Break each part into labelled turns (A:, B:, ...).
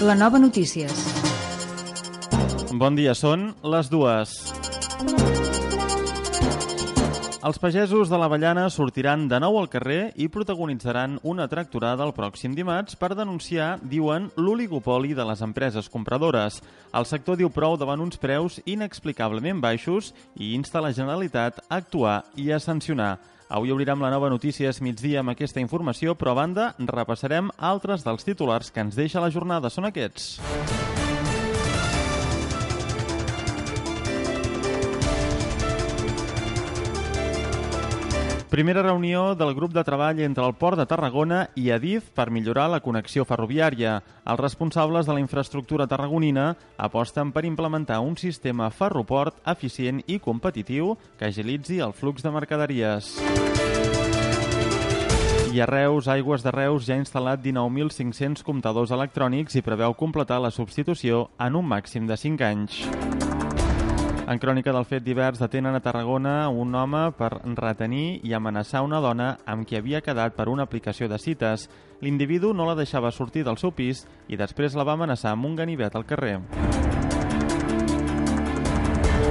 A: La nova notícies.
B: Bon dia, són les dues. Els pagesos de l'Avellana sortiran de nou al carrer i protagonitzaran una tractorada el pròxim dimarts per denunciar, diuen, l'oligopoli de les empreses compradores. El sector diu prou davant uns preus inexplicablement baixos i insta la Generalitat a actuar i a sancionar. Avui obrirem la nova Notícies migdia amb aquesta informació, però a banda repassarem altres dels titulars que ens deixa la jornada. Són aquests. Primera reunió del grup de treball entre el Port de Tarragona i Adif per millorar la connexió ferroviària. Els responsables de la infraestructura tarragonina aposten per implementar un sistema ferroport eficient i competitiu que agilitzi el flux de mercaderies. I a Reus, Aigües de Reus ja ha instal·lat 19.500 comptadors electrònics i preveu completar la substitució en un màxim de 5 anys. En crònica del fet divers detenen a Tarragona un home per retenir i amenaçar una dona amb qui havia quedat per una aplicació de cites. L'individu no la deixava sortir del seu pis i després la va amenaçar amb un ganivet al carrer.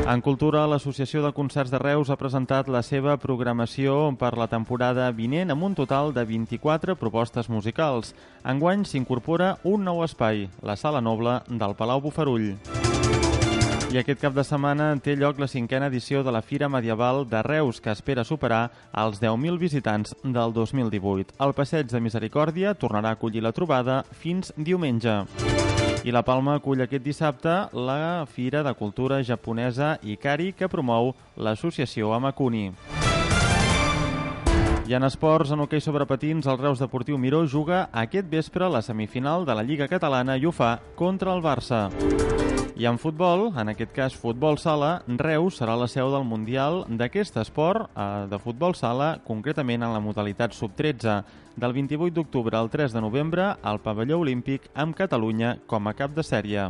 B: En cultura, l'Associació de Concerts de Reus ha presentat la seva programació per la temporada vinent amb un total de 24 propostes musicals. Enguany s'incorpora un nou espai, la Sala Noble del Palau Bufarull. I aquest cap de setmana té lloc la cinquena edició de la Fira Medieval de Reus, que espera superar els 10.000 visitants del 2018. El Passeig de Misericòrdia tornarà a acollir la trobada fins diumenge. I la Palma acull aquest dissabte la Fira de Cultura Japonesa Ikari, que promou l'associació Amakuni. I en esports, en hoquei sobre patins, el Reus Deportiu Miró juga aquest vespre la semifinal de la Lliga Catalana i ho fa contra el Barça. I en futbol, en aquest cas futbol sala, Reus serà la seu del Mundial d'aquest esport eh, de futbol sala, concretament en la modalitat sub-13, del 28 d'octubre al 3 de novembre al pavelló olímpic amb Catalunya com a cap de sèrie.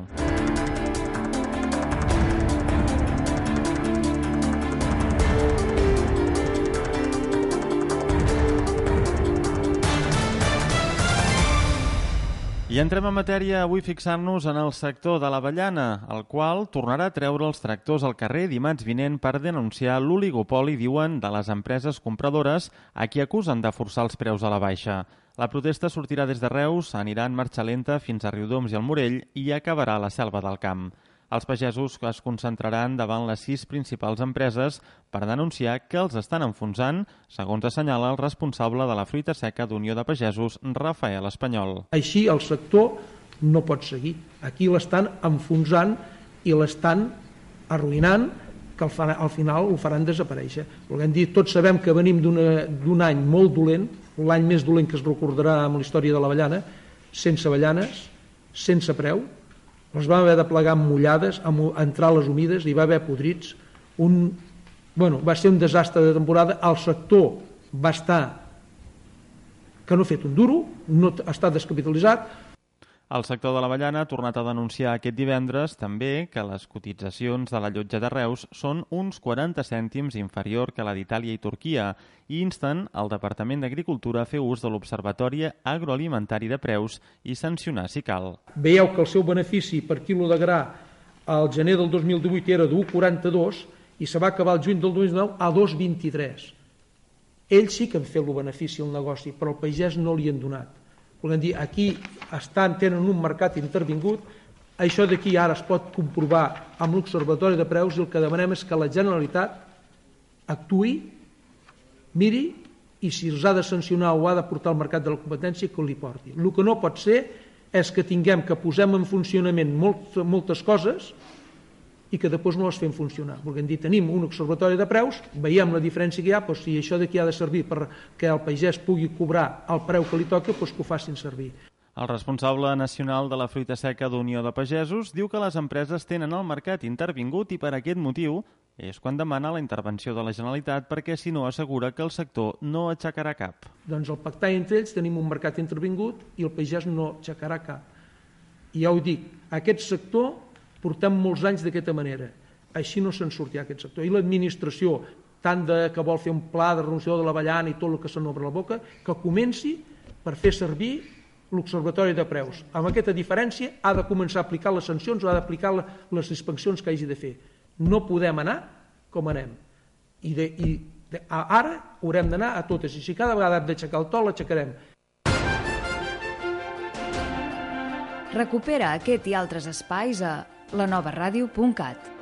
B: Entrem en matèria avui fixant-nos en el sector de l'avellana, el qual tornarà a treure els tractors al carrer dimarts vinent per denunciar l'oligopoli, diuen, de les empreses compradores a qui acusen de forçar els preus a la baixa. La protesta sortirà des de Reus, anirà en marxa lenta fins a Riudoms i el Morell i acabarà a la selva del camp. Els pagesos es concentraran davant les sis principals empreses per denunciar que els estan enfonsant, segons assenyala el responsable de la fruita seca d'Unió de Pagesos, Rafael Espanyol.
C: Així el sector no pot seguir. Aquí l'estan enfonsant i l'estan arruïnant que al, al final ho faran desaparèixer. Volguem dir, tots sabem que venim d'un any molt dolent, l'any més dolent que es recordarà en la història de l'avellana, sense avellanes, sense preu, les vam haver de plegar amb mullades, amb les humides, i va haver podrits. Un, bueno, va ser un desastre de temporada, el sector va estar que no ha fet un duro, no ha estat descapitalitzat,
B: el sector de l'avellana ha tornat a denunciar aquest divendres també que les cotitzacions de la llotja de Reus són uns 40 cèntims inferior que la d'Itàlia i Turquia i insten el Departament d'Agricultura a fer ús de l'Observatori Agroalimentari de Preus i sancionar si cal.
C: Veieu que el seu benefici per quilo de gra al gener del 2018 era d'1,42 i se va acabar el juny del 2019 a 2,23. Ells sí que han fet el benefici al negoci, però al pagès no li han donat Volem dir, aquí estan, tenen un mercat intervingut, això d'aquí ara es pot comprovar amb l'Observatori de Preus i el que demanem és que la Generalitat actui, miri i si els ha de sancionar o ha de portar al mercat de la competència, que li porti. El que no pot ser és que tinguem que posem en funcionament molt, moltes coses i que després no les fem funcionar. Volguem dir, tenim un observatori de preus, veiem la diferència que hi ha, doncs si això d'aquí ha de servir per que el pagès pugui cobrar el preu que li toca, doncs que ho facin servir.
B: El responsable nacional de la fruita seca d'Unió de Pagesos diu que les empreses tenen el mercat intervingut i per aquest motiu és quan demana la intervenció de la Generalitat perquè si no assegura que el sector no aixecarà cap.
C: Doncs el pactar entre ells tenim un mercat intervingut i el pagès no aixecarà cap. I ja ho dic, aquest sector Portem molts anys d'aquesta manera. Així no se'n sortirà aquest sector. I l'administració, tant de que vol fer un pla de renunciació de l'avellana i tot el que se n'obre la boca, que comenci per fer servir l'Observatori de Preus. Amb aquesta diferència ha de començar a aplicar les sancions o ha d'aplicar les inspeccions que hagi de fer. No podem anar com anem. I, de, i de, ara haurem d'anar a totes. I si cada vegada hem d'aixecar el to, l'aixecarem.
A: Recupera aquest i altres espais a lanovaradio.cat.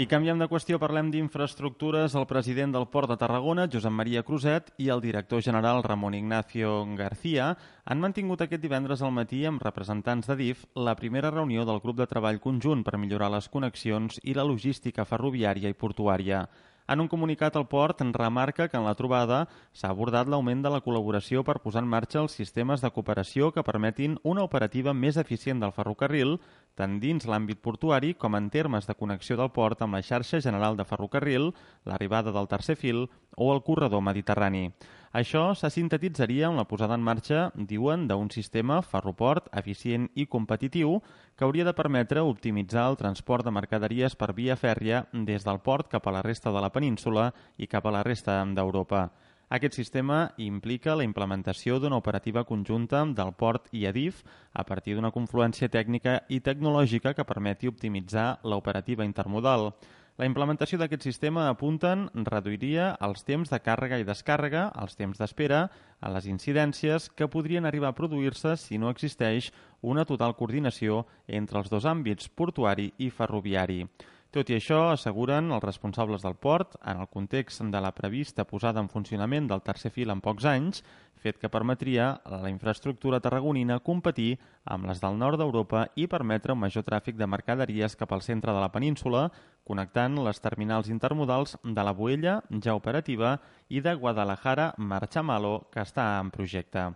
B: I canviem de qüestió, parlem d'infraestructures. El president del Port de Tarragona, Josep Maria Cruzet, i el director general Ramon Ignacio García han mantingut aquest divendres al matí amb representants de DIF la primera reunió del grup de treball conjunt per millorar les connexions i la logística ferroviària i portuària. En un comunicat, el port remarca que en la trobada s'ha abordat l'augment de la col·laboració per posar en marxa els sistemes de cooperació que permetin una operativa més eficient del ferrocarril, tant dins l'àmbit portuari com en termes de connexió del port amb la xarxa general de ferrocarril, l'arribada del tercer fil o el corredor mediterrani. Això se sintetitzaria amb la posada en marxa, diuen, d'un sistema ferroport eficient i competitiu que hauria de permetre optimitzar el transport de mercaderies per via fèrria des del port cap a la resta de la península i cap a la resta d'Europa. Aquest sistema implica la implementació d'una operativa conjunta del port i Adif a partir d'una confluència tècnica i tecnològica que permeti optimitzar l'operativa intermodal. La implementació d'aquest sistema, apunten, reduiria els temps de càrrega i descàrrega, els temps d'espera, a les incidències que podrien arribar a produir-se si no existeix una total coordinació entre els dos àmbits, portuari i ferroviari. Tot i això, asseguren els responsables del port, en el context de la prevista posada en funcionament del tercer fil en pocs anys, fet que permetria a la infraestructura tarragonina competir amb les del nord d'Europa i permetre un major tràfic de mercaderies cap al centre de la península, connectant les terminals intermodals de la Boella, ja operativa, i de Guadalajara-Marchamalo, que està en projecte.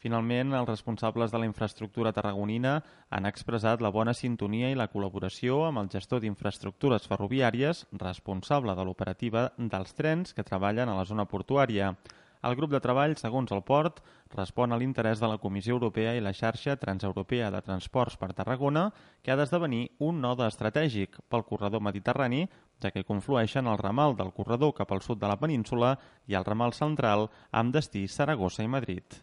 B: Finalment, els responsables de la infraestructura tarragonina han expressat la bona sintonia i la col·laboració amb el gestor d'infraestructures ferroviàries responsable de l'operativa dels trens que treballen a la zona portuària. El grup de treball, segons el port, respon a l'interès de la Comissió Europea i la xarxa transeuropea de transports per Tarragona, que ha d'esdevenir un node estratègic pel corredor mediterrani, ja que conflueixen el ramal del corredor cap al sud de la península i el ramal central amb destí Saragossa i Madrid.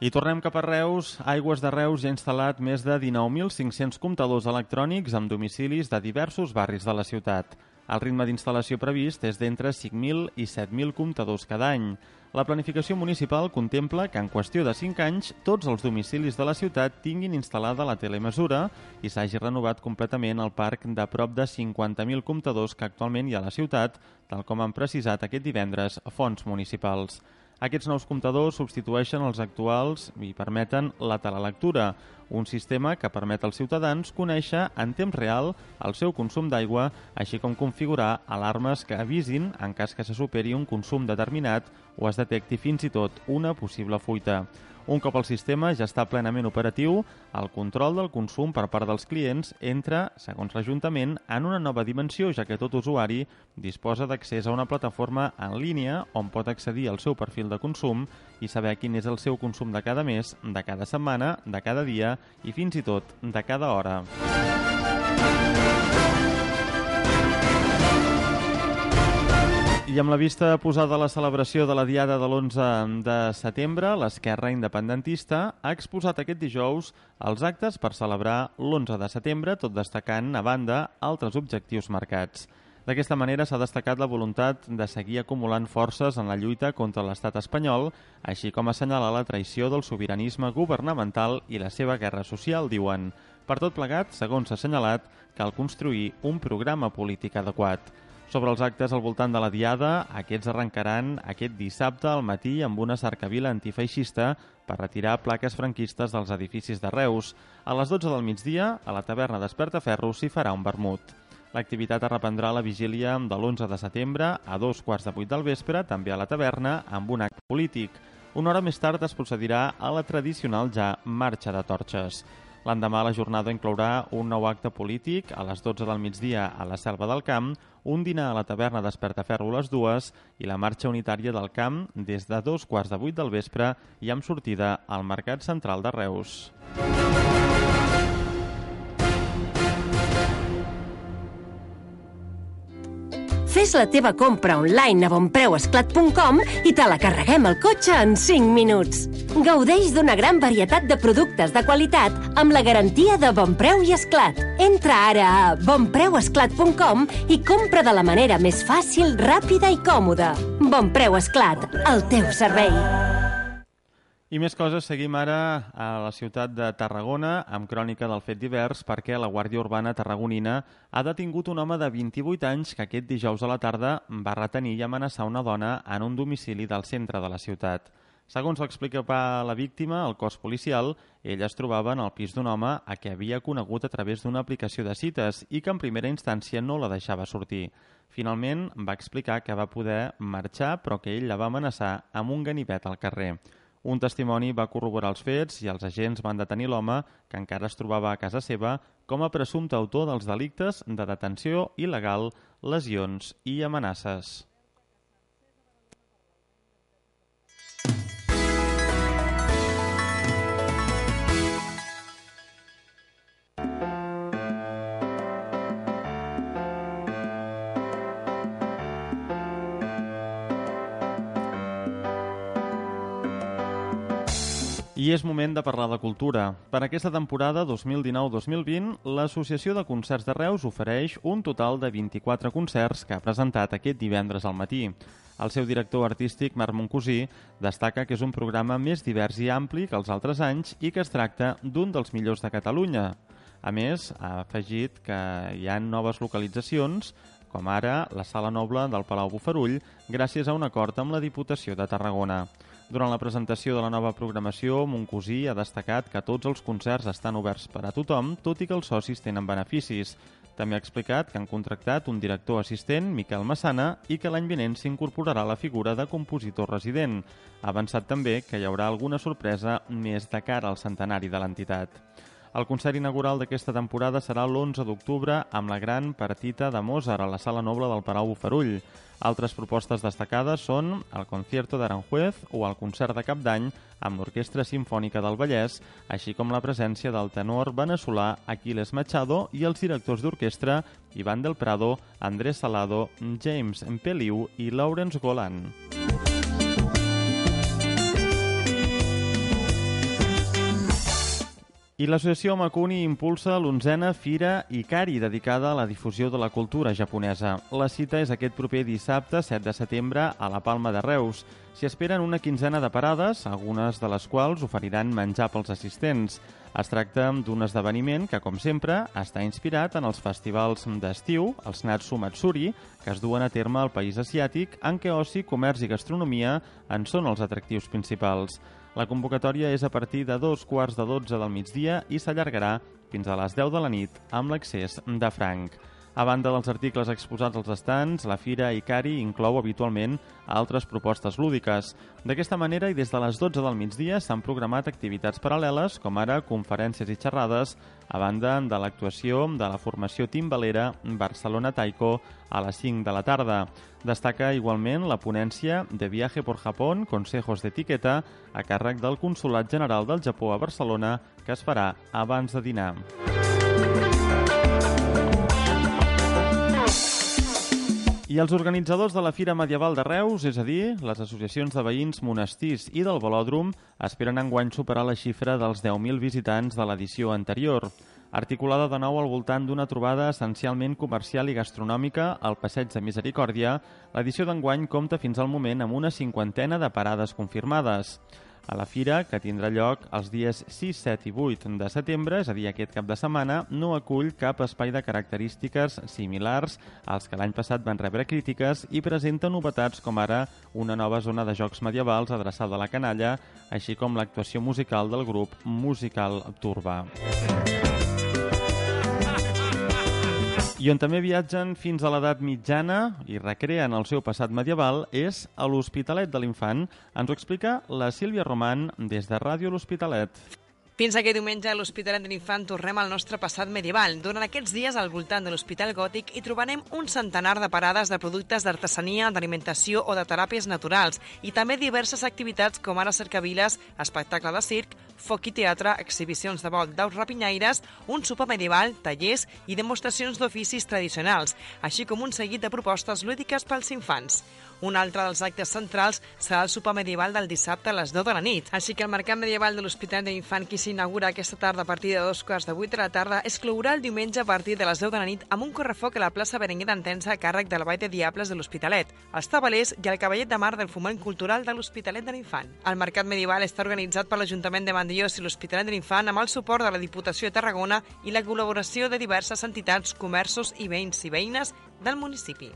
B: I tornem cap a Reus. Aigües de Reus ja ha instal·lat més de 19.500 comptadors electrònics amb domicilis de diversos barris de la ciutat. El ritme d'instal·lació previst és d'entre 5.000 i 7.000 comptadors cada any. La planificació municipal contempla que en qüestió de 5 anys tots els domicilis de la ciutat tinguin instal·lada la telemesura i s'hagi renovat completament el parc de prop de 50.000 comptadors que actualment hi ha a la ciutat, tal com han precisat aquest divendres fons municipals. Aquests nous comptadors substitueixen els actuals i permeten la telelectura, un sistema que permet als ciutadans conèixer en temps real el seu consum d'aigua, així com configurar alarmes que avisin en cas que se superi un consum determinat o es detecti fins i tot una possible fuita. Un cop el sistema ja està plenament operatiu, el control del consum per part dels clients entra, segons l'Ajuntament, en una nova dimensió, ja que tot usuari disposa d'accés a una plataforma en línia on pot accedir al seu perfil de consum i saber quin és el seu consum de cada mes, de cada setmana, de cada dia i fins i tot de cada hora. I amb la vista posada a la celebració de la Diada de l'11 de setembre, l'esquerra independentista ha exposat aquest dijous els actes per celebrar l'11 de setembre, tot destacant, a banda, altres objectius marcats. D'aquesta manera s'ha destacat la voluntat de seguir acumulant forces en la lluita contra l'estat espanyol, així com assenyalar la traïció del sobiranisme governamental i la seva guerra social, diuen. Per tot plegat, segons s'ha assenyalat, cal construir un programa polític adequat. Sobre els actes al voltant de la Diada, aquests arrencaran aquest dissabte al matí amb una cercavila antifeixista per retirar plaques franquistes dels edificis de Reus. A les 12 del migdia, a la taverna d'Espertaferro s'hi farà un vermut. L'activitat es reprendrà la vigília de l'11 de setembre a dos quarts de vuit del vespre, també a la taverna, amb un acte polític. Una hora més tard es procedirà a la tradicional ja marxa de torxes. L'endemà la jornada inclourà un nou acte polític a les 12 del migdia a la Selva del Camp, un dinar a la taverna d'Espertaferro a les dues i la marxa unitària del camp des de dos quarts de vuit del vespre i amb sortida al Mercat Central de Reus.
D: Fes la teva compra online a bonpreuesclat.com i te la carreguem al cotxe en 5 minuts. Gaudeix d'una gran varietat de productes de qualitat amb la garantia de Bon Preu i Esclat. Entra ara a bonpreuesclat.com i compra de la manera més fàcil, ràpida i còmoda. Bon Preu Esclat, al teu servei.
B: I més coses, seguim ara a la ciutat de Tarragona amb crònica del fet divers perquè la Guàrdia Urbana tarragonina ha detingut un home de 28 anys que aquest dijous a la tarda va retenir i amenaçar una dona en un domicili del centre de la ciutat. Segons l'explica la víctima, el cos policial, ell es trobava en el pis d'un home a què havia conegut a través d'una aplicació de cites i que en primera instància no la deixava sortir. Finalment va explicar que va poder marxar però que ell la va amenaçar amb un ganivet al carrer. Un testimoni va corroborar els fets i els agents van detenir l'home, que encara es trobava a casa seva, com a presumpte autor dels delictes de detenció il·legal, lesions i amenaces. I és moment de parlar de cultura. Per aquesta temporada 2019-2020, l'Associació de Concerts de Reus ofereix un total de 24 concerts que ha presentat aquest divendres al matí. El seu director artístic, Marc Moncosí, destaca que és un programa més divers i ampli que els altres anys i que es tracta d'un dels millors de Catalunya. A més, ha afegit que hi ha noves localitzacions, com ara la Sala Noble del Palau Bufarull, gràcies a un acord amb la Diputació de Tarragona. Durant la presentació de la nova programació, Moncosí ha destacat que tots els concerts estan oberts per a tothom, tot i que els socis tenen beneficis. També ha explicat que han contractat un director assistent, Miquel Massana, i que l'any vinent s'incorporarà la figura de compositor resident. Ha avançat també que hi haurà alguna sorpresa més de cara al centenari de l'entitat. El concert inaugural d'aquesta temporada serà l'11 d'octubre amb la gran partita de Mozart a la Sala Noble del Palau Bufarull. Altres propostes destacades són el Concierto d'Aranjuez o el concert de Cap d'Any amb l'Orquestra Simfònica del Vallès, així com la presència del tenor veneçolà Aquiles Machado i els directors d'orquestra Ivan del Prado, Andrés Salado, James Empeliu i Lawrence Golan. I l'associació Makuni impulsa l'onzena Fira Ikari, dedicada a la difusió de la cultura japonesa. La cita és aquest proper dissabte, 7 de setembre, a la Palma de Reus. S'hi esperen una quinzena de parades, algunes de les quals oferiran menjar pels assistents. Es tracta d'un esdeveniment que, com sempre, està inspirat en els festivals d'estiu, els Natsu Matsuri, que es duen a terme al país asiàtic, en què oci, comerç i gastronomia en són els atractius principals. La convocatòria és a partir de dos quarts de 12 del migdia i s'allargarà fins a les 10 de la nit amb l'accés de franc. A banda dels articles exposats als estants, la Fira Icari inclou habitualment altres propostes lúdiques. D'aquesta manera i des de les 12 del migdia s'han programat activitats paral·leles, com ara conferències i xerrades, a banda de l'actuació de la formació timbalera Barcelona Taiko a les 5 de la tarda. Destaca igualment la ponència de Viaje por Japón, Consejos d'Etiqueta, a càrrec del Consolat General del Japó a Barcelona, que es farà abans de dinar. I els organitzadors de la Fira Medieval de Reus, és a dir, les associacions de veïns, monestirs i del Velòdrom, esperen enguany superar la xifra dels 10.000 visitants de l'edició anterior. Articulada de nou al voltant d'una trobada essencialment comercial i gastronòmica al Passeig de Misericòrdia, l'edició d'enguany compta fins al moment amb una cinquantena de parades confirmades a la fira, que tindrà lloc els dies 6, 7 i 8 de setembre, és a dir, aquest cap de setmana, no acull cap espai de característiques similars als que l'any passat van rebre crítiques i presenta novetats com ara una nova zona de jocs medievals adreçada a la canalla, així com l'actuació musical del grup Musical Turba. I on també viatgen fins a l'edat mitjana i recreen el seu passat medieval és a l'Hospitalet de l'Infant. Ens ho explica la Sílvia Roman des de Ràdio L'Hospitalet.
E: Fins aquest diumenge a l'Hospitalet de l'Infant tornem al nostre passat medieval. Durant aquests dies al voltant de l'Hospital Gòtic hi trobarem un centenar de parades de productes d'artesania, d'alimentació o de teràpies naturals i també diverses activitats com ara cercaviles, espectacle de circ, foc i teatre, exhibicions de vol d'aus rapinyaires, un sopar medieval, tallers i demostracions d'oficis tradicionals, així com un seguit de propostes lúdiques pels infants. Un altre dels actes centrals serà el sopar medieval del dissabte a les 10 de la nit. Així que el Mercat Medieval de l'Hospital de l'Infant, que s'inaugura aquesta tarda a partir de dos quarts de vuit de la tarda, es clourà el diumenge a partir de les 10 de la nit amb un correfoc a la plaça Berenguer d'Entensa a càrrec de la Vall de Diables de l'Hospitalet, els tabalers i el cavallet de mar del Foment Cultural de l'Hospitalet de l'Infant. El Mercat Medieval està organitzat per l'Ajuntament de Vandellós i l'Hospitalet de l'Infant amb el suport de la Diputació de Tarragona i la col·laboració de diverses entitats, comerços i veïns i veïnes del municipi.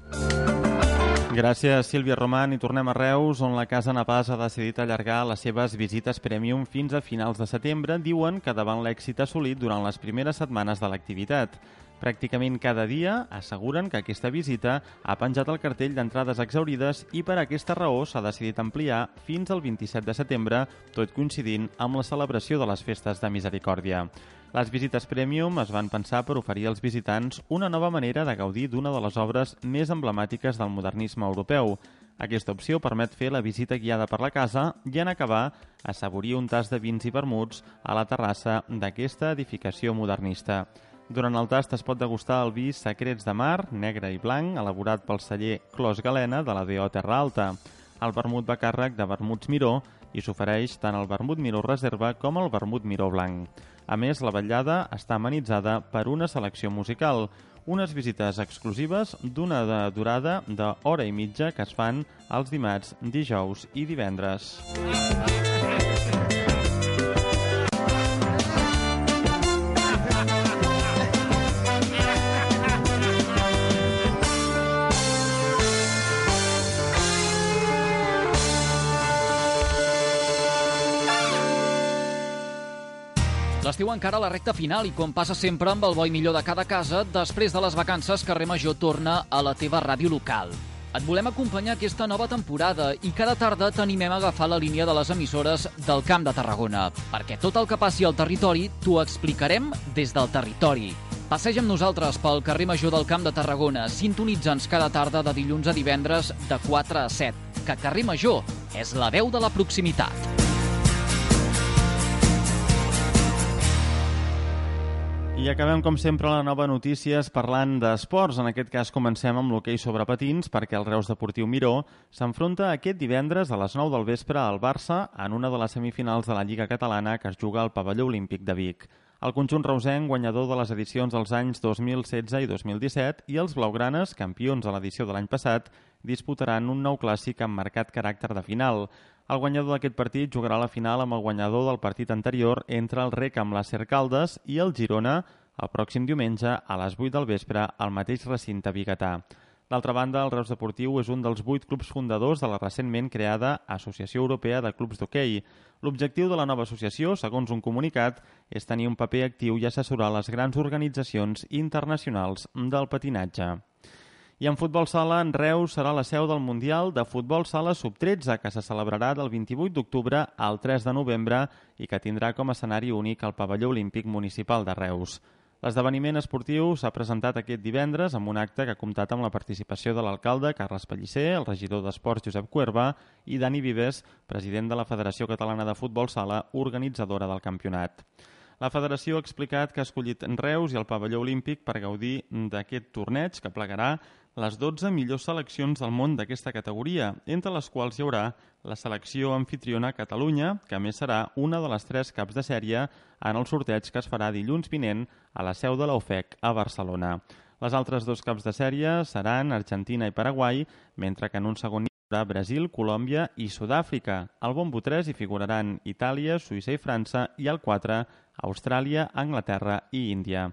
B: Gràcies, Sílvia Roman. I tornem a Reus, on la Casa Napàs ha decidit allargar les seves visites premium fins a finals de setembre. Diuen que davant l'èxit assolit durant les primeres setmanes de l'activitat. Pràcticament cada dia asseguren que aquesta visita ha penjat el cartell d'entrades exaurides i per aquesta raó s'ha decidit ampliar fins al 27 de setembre, tot coincidint amb la celebració de les festes de Misericòrdia. Les visites Premium es van pensar per oferir als visitants una nova manera de gaudir d'una de les obres més emblemàtiques del modernisme europeu. Aquesta opció permet fer la visita guiada per la casa i en acabar assaborir un tas de vins i vermuts a la terrassa d'aquesta edificació modernista. Durant el tast es pot degustar el vi Secrets de Mar, negre i blanc, elaborat pel celler Clos Galena de la D.O. Terra Alta. El vermut va càrrec de vermuts Miró i s'ofereix tant el vermut Miró Reserva com el vermut Miró Blanc. A més, la vetllada està amenitzada per una selecció musical, unes visites exclusives d'una de durada d'hora i mitja que es fan els dimarts, dijous i divendres.
F: L'estiu encara a la recta final i com passa sempre amb el bo i millor de cada casa, després de les vacances Carrer Major torna a la teva ràdio local. Et volem acompanyar aquesta nova temporada i cada tarda t'animem a agafar la línia de les emissores del Camp de Tarragona, perquè tot el que passi al territori t'ho explicarem des del territori. Passeja amb nosaltres pel carrer Major del Camp de Tarragona, sintonitza'ns cada tarda de dilluns a divendres de 4 a 7, que Carrer Major és la veu de la proximitat.
B: I acabem, com sempre, la nova notícies parlant d'esports. En aquest cas comencem amb l'hoquei sobre patins perquè el Reus Deportiu Miró s'enfronta aquest divendres a les 9 del vespre al Barça en una de les semifinals de la Lliga Catalana que es juga al pavelló olímpic de Vic. El conjunt reusenc, guanyador de les edicions dels anys 2016 i 2017, i els blaugranes, campions de l'edició de l'any passat, disputaran un nou clàssic amb marcat caràcter de final. El guanyador d'aquest partit jugarà la final amb el guanyador del partit anterior entre el Rec amb les Cercaldes i el Girona el pròxim diumenge a les 8 del vespre al mateix recinte biguetà. D'altra banda, el Reus Deportiu és un dels vuit clubs fundadors de la recentment creada Associació Europea de Clubs d'Hockey. L'objectiu de la nova associació, segons un comunicat, és tenir un paper actiu i assessorar les grans organitzacions internacionals del patinatge. I en futbol sala, en Reus serà la seu del Mundial de Futbol Sala Sub-13, que se celebrarà del 28 d'octubre al 3 de novembre i que tindrà com a escenari únic el pavelló olímpic municipal de Reus. L'esdeveniment esportiu s'ha presentat aquest divendres amb un acte que ha comptat amb la participació de l'alcalde Carles Pellicer, el regidor d'Esports Josep Cuerva i Dani Vives, president de la Federació Catalana de Futbol Sala, organitzadora del campionat. La federació ha explicat que ha escollit Reus i el pavelló olímpic per gaudir d'aquest torneig que plegarà les 12 millors seleccions del món d'aquesta categoria, entre les quals hi haurà la selecció anfitriona Catalunya, que més serà una de les tres caps de sèrie en el sorteig que es farà dilluns vinent a la seu de l'OFEC a Barcelona. Les altres dos caps de sèrie seran Argentina i Paraguai, mentre que en un segon haurà Brasil, Colòmbia i Sud-àfrica. Al bombo 3 hi figuraran Itàlia, Suïssa i França i al 4 Austràlia, Anglaterra i Índia.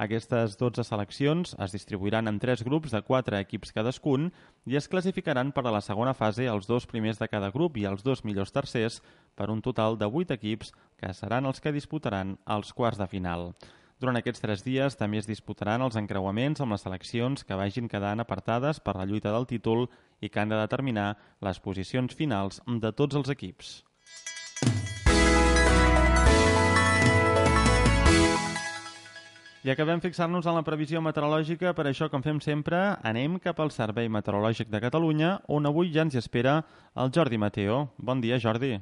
B: Aquestes 12 seleccions es distribuiran en tres grups de 4 equips cadascun i es classificaran per a la segona fase els dos primers de cada grup i els dos millors tercers per un total de 8 equips que seran els que disputaran els quarts de final. Durant aquests tres dies també es disputaran els encreuaments amb les seleccions que vagin quedant apartades per la lluita del títol i que han de determinar les posicions finals de tots els equips. I acabem fixant-nos en la previsió meteorològica, per això, com fem sempre, anem cap al Servei Meteorològic de Catalunya, on avui ja ens hi espera el Jordi Mateo. Bon dia, Jordi.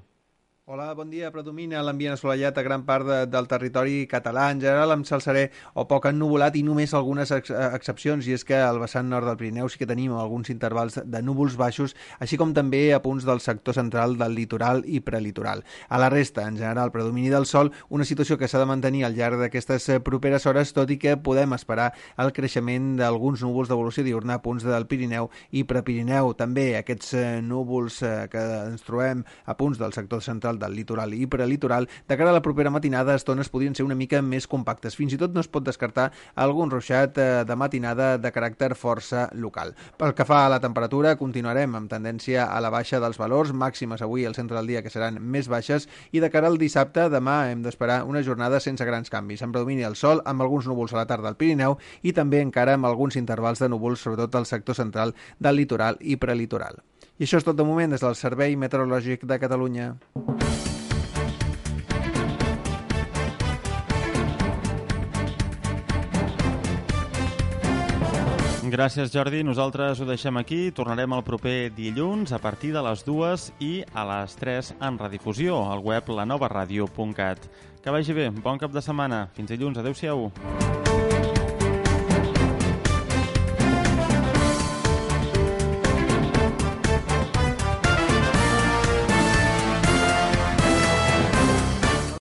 G: Hola, bon dia. Predomina l'ambient assolellat a gran part de, del territori català. En general, amb cel serè o poc ennuvolat i només algunes ex excepcions, i és que al vessant nord del Pirineu sí que tenim alguns intervals de núvols baixos, així com també a punts del sector central del litoral i prelitoral. A la resta, en general, predomini del sol, una situació que s'ha de mantenir al llarg d'aquestes eh, properes hores, tot i que podem esperar el creixement d'alguns núvols d'evolució diurna a punts del Pirineu i Prepirineu. També aquests eh, núvols eh, que ens trobem a punts del sector central del litoral i prelitoral, de cara a la propera matinada, estones podrien ser una mica més compactes. Fins i tot no es pot descartar algun ruixat eh, de matinada de caràcter força local. Pel que fa a la temperatura, continuarem amb tendència a la baixa dels valors, màximes avui al centre del dia que seran més baixes, i de cara al dissabte, demà hem d'esperar una jornada sense grans canvis. En predomini el sol, amb alguns núvols a la tarda al Pirineu i també encara amb alguns intervals de núvols, sobretot al sector central del litoral i prelitoral. I això és tot de moment des del Servei Meteorològic de Catalunya.
B: Gràcies, Jordi. Nosaltres ho deixem aquí. Tornarem el proper dilluns a partir de les dues i a les 3 en redifusió al web lanovaradio.cat. Que vagi bé. Bon cap de setmana. Fins dilluns. Adéu-siau.